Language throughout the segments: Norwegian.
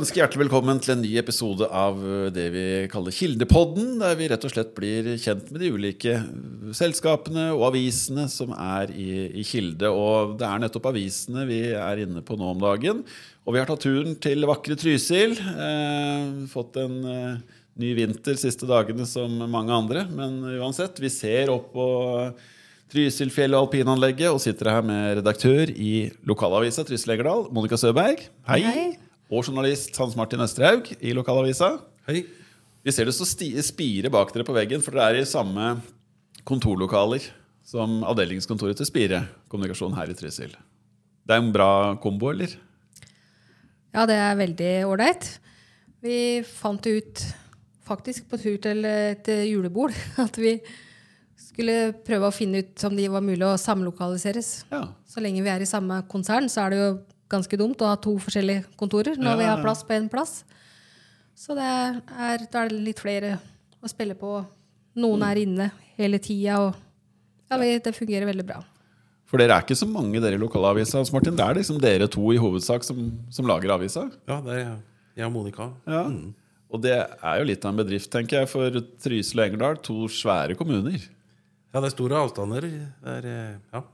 ønsker hjertelig velkommen til en ny episode av det vi kaller Kildepodden, der vi rett og slett blir kjent med de ulike selskapene og avisene som er i, i Kilde. Og det er nettopp avisene vi er inne på nå om dagen. Og vi har tatt turen til vakre Trysil. Eh, fått en eh, ny vinter siste dagene som mange andre, men uansett, vi ser opp på Trysilfjell og alpinanlegget og sitter her med redaktør i lokalavisa Trysil Egerdal, Monica Søberg. Hei. Hei. Og journalist Hans Martin Østerhaug i lokalavisa. Hei. Vi ser det så spire bak dere på veggen, for dere er i samme kontorlokaler som avdelingskontoret til Spire kommunikasjon her i Trysil. Det er en bra kombo, eller? Ja, det er veldig ålreit. Vi fant ut, faktisk på tur til et julebord, at vi skulle prøve å finne ut om de var mulig å samlokaliseres. Ja. Så lenge vi er i samme konsern, så er det jo ganske dumt å ha to forskjellige kontorer når Ja, vi har plass på én plass. Så det er, da er det litt flere å spille på. Noen er inne hele tida, og ja, det fungerer veldig bra. For dere er ikke så mange dere i lokalavisa, Hans Martin. Det er liksom dere to i hovedsak som, som lager avisa. Ja, det er jeg og Monica. Ja. Og det er jo litt av en bedrift, tenker jeg, for Trysil og Engerdal. To svære kommuner. Ja, det er store avstander. Det er eh, ja,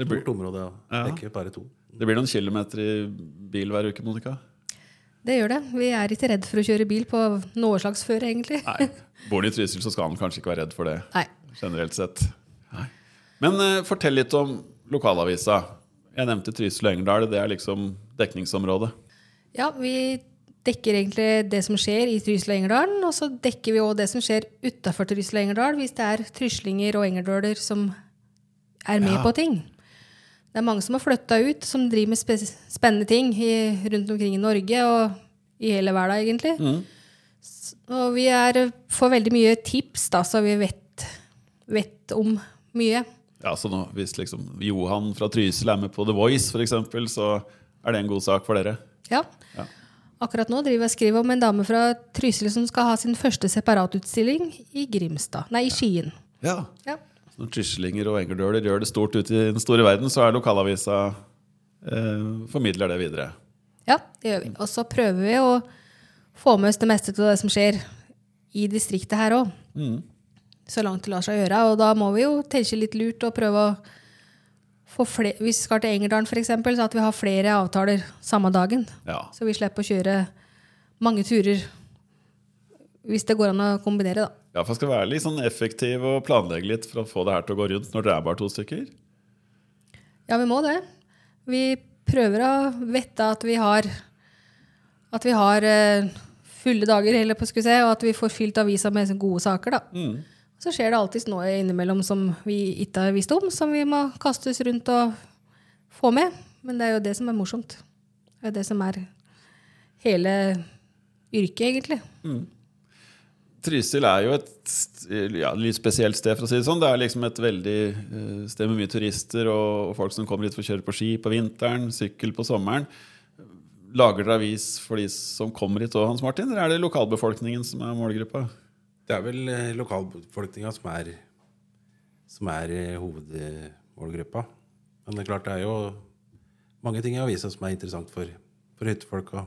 stort område. Ja. Ja. Det er ikke bare to. Det blir noen kilometer i bil hver uke, Monica? Det gjør det. Vi er ikke redd for å kjøre bil på noe slags før, egentlig. Nei. Bor du i Trysil, så skal han kanskje ikke være redd for det. Nei. generelt sett. Men eh, fortell litt om lokalavisa. Jeg nevnte Trysil og Engerdal. Det er liksom dekningsområdet. Ja, vi dekker egentlig det som skjer i Trysil og Engerdalen, og så dekker vi òg det som skjer utafor Trysil og Engerdal, hvis det er tryslinger og engerdøler som er med Ja. på ting. Det er mange som har flytta ut, som driver med spe spennende ting i, rundt omkring i Norge og i hele verden, egentlig. Mm. Og vi er, får veldig mye tips, da, så vi vet, vet om mye. Ja, så nå, Hvis liksom Johan fra Trysil er med på The Voice, for eksempel, så er det en god sak for dere. Ja. Ja. Akkurat nå driver jeg og skriver om en dame fra Trysil som skal ha sin første separatutstilling i Grimstad. Nei, i Skien. Ja. Ja. Når tryslinger og engerdøler gjør det stort ute i den store verden, så er lokalavisa eh, formidler det videre. ja, det gjør vi. Og så prøver vi å få med oss det meste av det som skjer i distriktet her òg. Så langt det lar seg gjøre. Og da må vi jo tenke litt lurt og prøve å få flere Hvis vi skal til Engerdalen, f.eks., så at vi har flere avtaler samme dagen. Ja. Så vi slipper å kjøre mange turer hvis det går an å kombinere, da. Ja, for skal være litt sånn effektiv og planlegge litt for å få det her til å gå rundt når dere er bare to stykker. Ja, vi må det. Vi prøver å vette at vi har at vi har eh, fulle dager, eller på skulle si, og at vi får fylt avisa med gode saker. da. Så skjer det alltid noe innimellom som vi ikke har visst om, som vi må kastes rundt og få med. Men det er jo det som er morsomt. Det er det som er hele yrket, egentlig. Trysil er jo et ja, litt spesielt sted, for å si det sånn. Det er liksom et veldig eh, sted med mye turister og, og folk som kommer hit for å kjøre på ski på vinteren, sykkel på sommeren. Lager dere avis for de som kommer hit òg, Hans Martin? Eller er det lokalbefolkningen som er målgruppa? Det er vel eh, lokalbefolkninga som er, som er eh, hovedmålgruppa. Men det er klart det er jo mange ting i avisa som er interessant for, for hyttefolk. Og ja,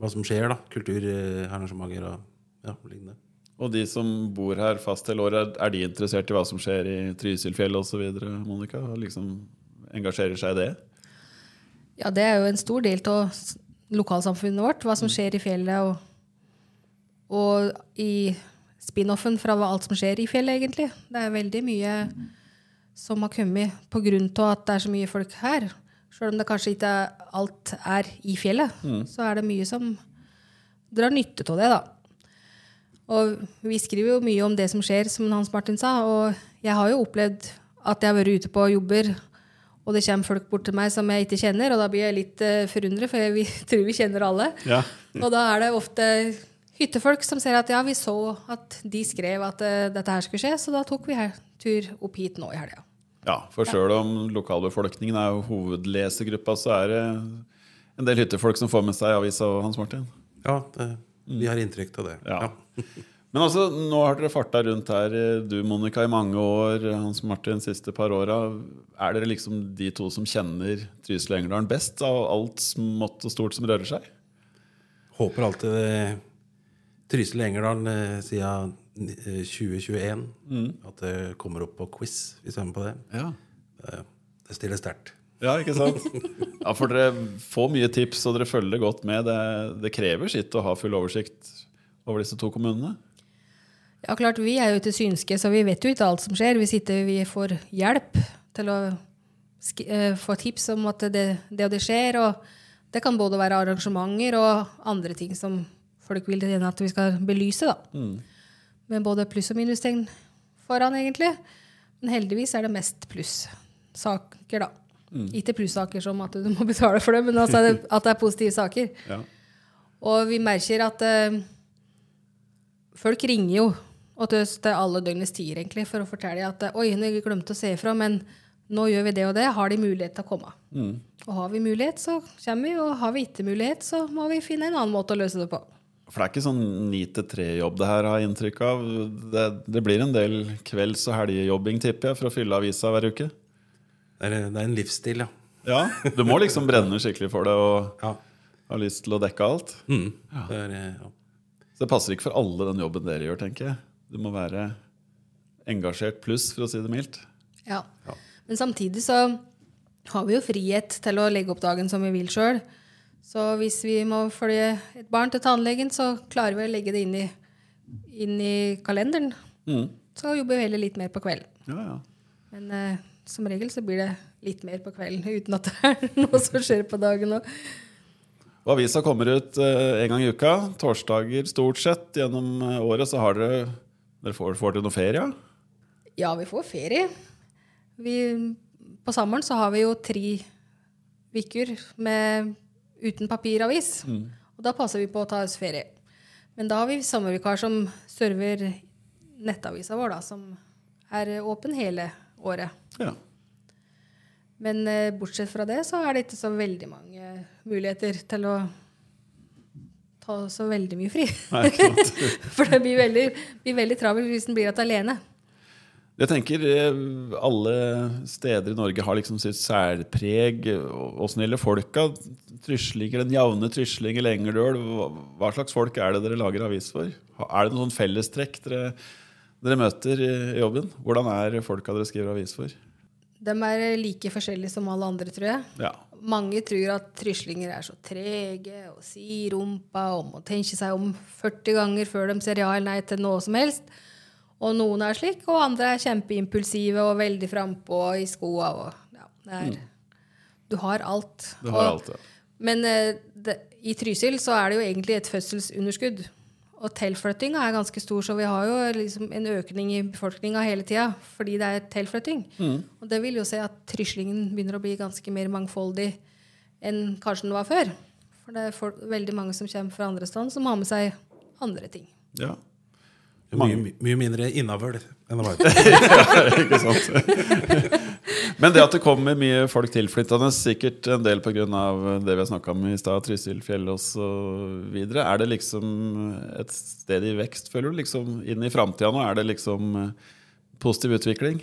hva som skjer, da. Kulturarrangementer og ja, lignende. Og de som bor her fast hele året, er de interessert i hva som skjer i Trysilfjell osv., Monica? Liksom engasjerer seg i det? Ja, det er jo en stor del av lokalsamfunnet vårt, hva som skjer i fjellet og, og i spin-offen fra alt som skjer i fjellet, egentlig. Det er veldig mye som har kommet av at det er så mye folk her. Selv om det kanskje ikke alt er i fjellet, så er det mye som drar nytte av det, da. Og vi skriver jo mye om det som skjer, som Hans Martin sa. Og jeg har jo opplevd at jeg har vært ute på jobber, og det kommer folk bort til meg som jeg ikke kjenner, og da blir jeg litt uh, forundret, for jeg vi, tror vi kjenner alle. Ja. Og da er det ofte hyttefolk som ser at ja, vi så at de skrev at uh, dette her skulle skje, så da tok vi her, tur opp hit nå i helga. Ja, for sjøl om lokalbefolkningen er jo hovedlesergruppa, så er det en del hyttefolk som får med seg avisa og Hans Martin. Ja, det, vi har inntrykk av det. Ja. Men altså, nå har dere farta rundt her, du Monica, i mange år. Hans Martin siste par åra. Er dere liksom de to som kjenner Trysil og Engerdalen best av alt smått og stort som rører seg? Håper alltid det Trysil og Engerdalen eh, siden eh, 2021 at det kommer opp på quiz hvis vi er med på det. Ja. Det, det stiller sterkt. Ja, ikke sant? Ja, For dere får mye tips, og dere følger godt med. Det, det krever sitt å ha full oversikt over disse to kommunene. Ja, klart, Vi er jo ikke synske, så vi vet jo ikke alt som skjer. Vi sitter, vi får hjelp til å sk eh, få tips om at det, det og det skjer. Og det kan både være arrangementer og andre ting som folk vil gjerne at vi skal belyse. da. Med både pluss- og minustegn foran, egentlig. Men heldigvis er det mest plussaker, da. da. Ikke plussaker som at du må betale for det, men altså at det er positive saker. Ja. Og vi merker at eh, folk ringer jo og til oss til alle døgnets tider egentlig, for å fortelle at eh, oi, jeg glemte å se ifra, men nå gjør vi det og det. Har de mulighet til å komme? Og har vi mulighet, så kommer vi. Og har vi ikke mulighet, så må vi finne en annen måte å løse det på. For det er ikke sånn ni til tre-jobb det her har jeg inntrykk av. Det, det blir en del kvelds- og helgejobbing, tipper jeg, for å fylle avisa hver uke. Det er, det er en livsstil, ja. Ja, Du må liksom brenne skikkelig for det og ja. ha lyst til å dekke alt. Mm. Det er, eh, ja. Så det passer ikke for alle den jobben dere gjør, tenker jeg. Du må være engasjert pluss, for å si det mildt. Ja. Men samtidig så har vi jo frihet til å legge opp dagen som vi vil sjøl. Så hvis vi må følge et barn til tannlegen, så klarer vi å legge det inn i, inn i kalenderen. Så jobber vi heller litt mer på kvelden. Ja, ja. Men eh, som regel så blir det litt mer på kvelden, uten at det er noe som skjer på dagen òg. Og avisa kommer ut eh, en gang i uka. Torsdager stort sett. Gjennom eh, året så har dere Dere får, får dere noe ferie? ja? Ja, vi får ferie. Vi, på sommeren så har vi jo tre uker med uten papiravis. Og da passer vi på å ta oss ferie. Men da har vi sommervikar som server nettavisa vår, da, som er åpen hele året. Ja. Men eh, bortsett fra det så er det ikke så veldig mange muligheter til å ta så veldig mye fri. Nei. For det blir veldig, blir veldig travelt hvis en blir igjen alene. Jeg tenker eh, Alle steder i Norge har liksom sitt særpreg. Åssen gjelder folka? Tryslinger, Den jevne trysling i Lengerdøl. Hva- slags folk er det dere lager avis for? Er det noen sånn fellestrekk dere, dere møter i jobben? Hvordan er folka dere skriver avis for? De er like forskjellige som alle andre, tror jeg. Ja. Mange tror at tryslinger er så trege og sier rumpa og må tenke seg om 40 ganger før de sier ja eller nei til noe som helst. Og noen er slik, og andre er kjempeimpulsive og veldig frampå i skoa. Og, ja, er, Du har alt. Du har Og- alt, ja. Men eh, det, i Trysil så er det jo egentlig et fødselsunderskudd. Og tilflyttinga er ganske stor, så vi har jo liksom en økning i befolkninga hele tida fordi det er tilflytting. Og det vil jo si at Tryslingen begynner å bli ganske mer mangfoldig enn kanskje den var før. For det er folk, veldig mange som kommer fra andre steder, som har med seg andre ting. ja. Mye, mye mindre innavl enn det var. Ikke sant? Men det at det kommer mye folk tilflyttende, sikkert en del pga. det vi har snakka om i stad, Trysil, Fjellås osv., er det liksom et sted i vekst, føler du? Liksom inn i framtida nå? Er det liksom eh, positiv utvikling?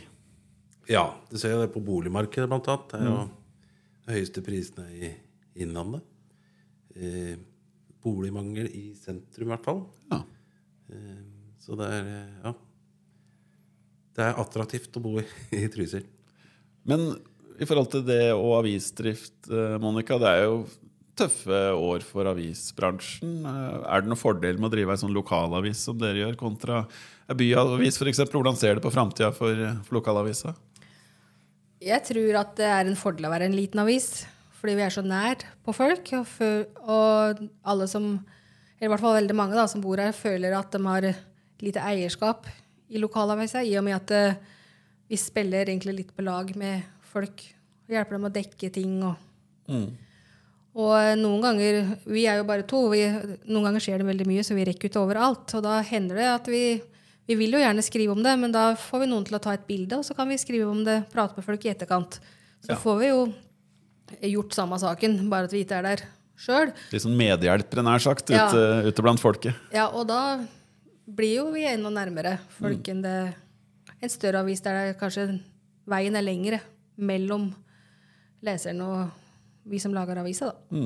Ja, du ser jo det på boligmarkedet, blant annet. Det er jo de høyeste prisene i Innlandet. Eh, boligmangel i sentrum, i hvert fall. Ja. Eh, så det er eh, ja. Det er attraktivt å bo i, i Trysil. Men i forhold til det og avisdrift, eh, Monica, det er jo tøffe år for avisbransjen. Eh, Er det noen fordel med å drive ei sånn lokalavis som dere gjør, kontra ei byavis f.eks.? Hvordan ser det på framtida for, for lokalavisa? Jeg tror at det er en fordel å være en liten avis, fordi vi er så nær på folk. Og, og alle som, eller i hvert fall veldig mange da, som bor her, føler at de har lite eierskap i lokalavisa, i og med at uh, vi spiller egentlig litt på lag med folk. og Hjelper dem å dekke ting. Og, og eh, noen ganger Vi er jo bare to. Vi, noen ganger skjer det veldig mye, så vi rekker ikke overalt. Og da hender det at vi vi vil jo gjerne skrive om det, men da får vi noen til å ta et bilde, og så kan vi skrive om det, prate med folk i etterkant. Så Ja. får vi jo gjort samme saken, bare at vi ikke er der sjøl. Litt sånn medhjelpere, nær sagt, Ja. ute, ute blant folket. Ja, og da blir jo vi enda nærmere folk enn det En større avis der det kanskje veien er lengre mellom leseren og vi som lager avisa, da.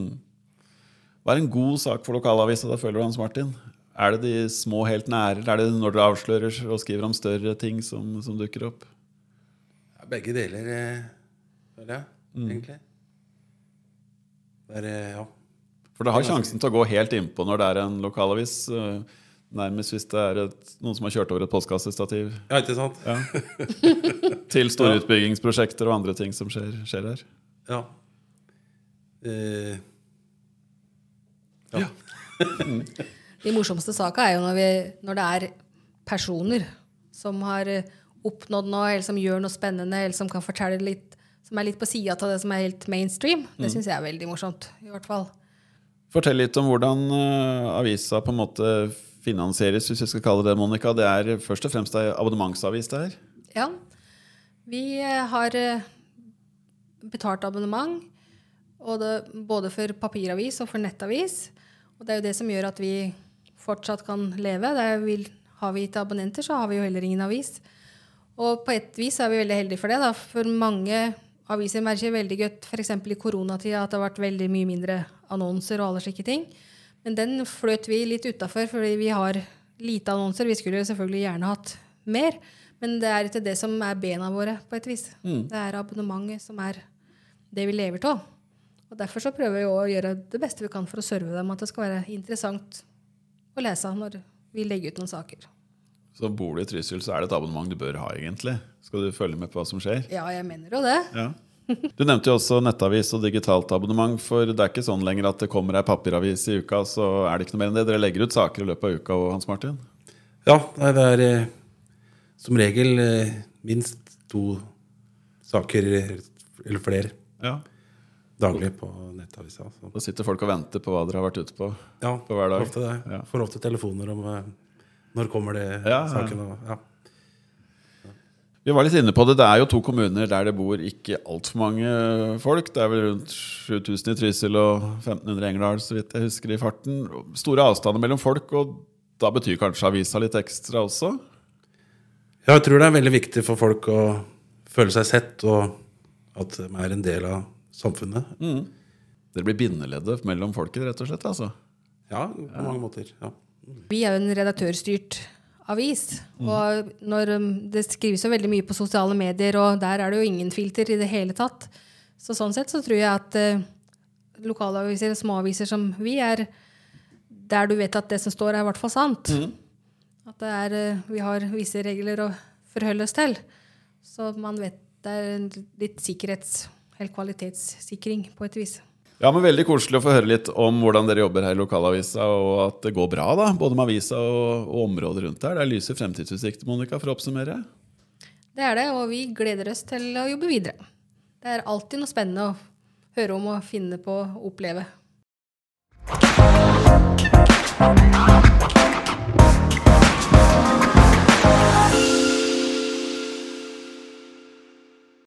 Hva er en god sak for lokalavisa, da føler du Hans Martin? Er det de små helt nære, eller er det når dere avslører og skriver om større ting som, som dukker opp? Ja, begge deler, eh, føler jeg, egentlig. Det er, eh, ja. For det har sjansen til å gå helt innpå når det er en lokalavis. eh, Nærmest hvis det er et, noen som har kjørt over et postkassestativ. ja, ikke sant? Ja. Til store utbyggingsprosjekter og andre ting som skjer, skjer her. Ja. Eh, ja. De morsomste saka er jo når, vi, når det er personer som har eh, oppnådd noe, eller som gjør noe spennende, eller som kan fortelle litt som er litt på sida av det som er helt mainstream. Det syns jeg er veldig morsomt. i hvert fall. Fortell litt om hvordan eh, avisa på en måte finansieres, hvis jeg skal kalle det Monica. Det er først og fremst ei abonnementsavis det her. Ja. Vi eh, har eh, betalt abonnement, både for papiravis og for nettavis. Og det er jo det som gjør at vi fortsatt kan leve. Er, har vi ikke abonnenter, så har vi jo heller ingen avis. Og på et vis er vi veldig heldige for det. Da. For mange aviser merker veldig godt f.eks. i koronatida at det har vært veldig mye mindre annonser og alle slike ting. Men den fløt vi litt utafor fordi vi har lite annonser. Vi skulle selvfølgelig gjerne hatt mer, men det er ikke det som er bena våre, på et vis. Det er abonnementet som er det vi lever av. Og Derfor så prøver vi å gjøre det beste vi kan for å serve dem, at det skal være interessant å lese når vi legger ut noen saker. Så bor du i Trysil, så er det et abonnement du bør ha, egentlig. Skal du følge med på hva som skjer? Ja, jeg mener jo det. Ja. Du nevnte jo også nettavis og digitalt abonnement. For det er ikke sånn lenger at det kommer ei papiravis i uka, så er det ikke noe mer enn det. Dere legger ut saker i løpet av uka, òg, Hans Martin? Ja, det er eh, som regel eh, minst to saker eller flere Ja. daglig på nettavisa. Så. Da sitter folk og venter på hva dere har vært ute på. Ja, På hver dag. ofte det. Ja. Får ofte telefoner om eh, når kommer det Ja, ja. saken. Og, ja. Vi var litt inne på det. Det er jo to kommuner der det bor ikke altfor mange folk. Det er vel rundt 7000 i Trysil og 1500 i Engerdal, så vidt jeg husker i farten. Store avstander mellom folk, og da betyr kanskje avisa litt ekstra også? ja, jeg tror det er veldig viktig for folk å føle seg sett, og at de er en del av samfunnet. Dere blir bindeleddet mellom folket, rett og slett? altså. Ja, på mange måter. Ja. Vi er jo en redaktørstyrt avis. Og når um, det skrives jo veldig mye på sosiale medier, og der er det jo ingen filter i det hele tatt. Så sånn sett så tror jeg at eh, lokalaviser, småaviser som vi er, der du vet at det som står, er i hvert fall sant. At det er, uh, vi har visse regler å forholde oss til. Så man vet det er litt sikkerhets- eller kvalitetssikring på et vis. Ja, men Veldig koselig å få høre litt om hvordan dere jobber her i lokalavisa, og at det går bra, da, både med avisa og, og området rundt her. Det er lyse fremtidsutsikter, Monica, for å oppsummere. Det er det, og vi gleder oss til å jobbe videre. Det er alltid noe spennende å høre om og finne på å oppleve.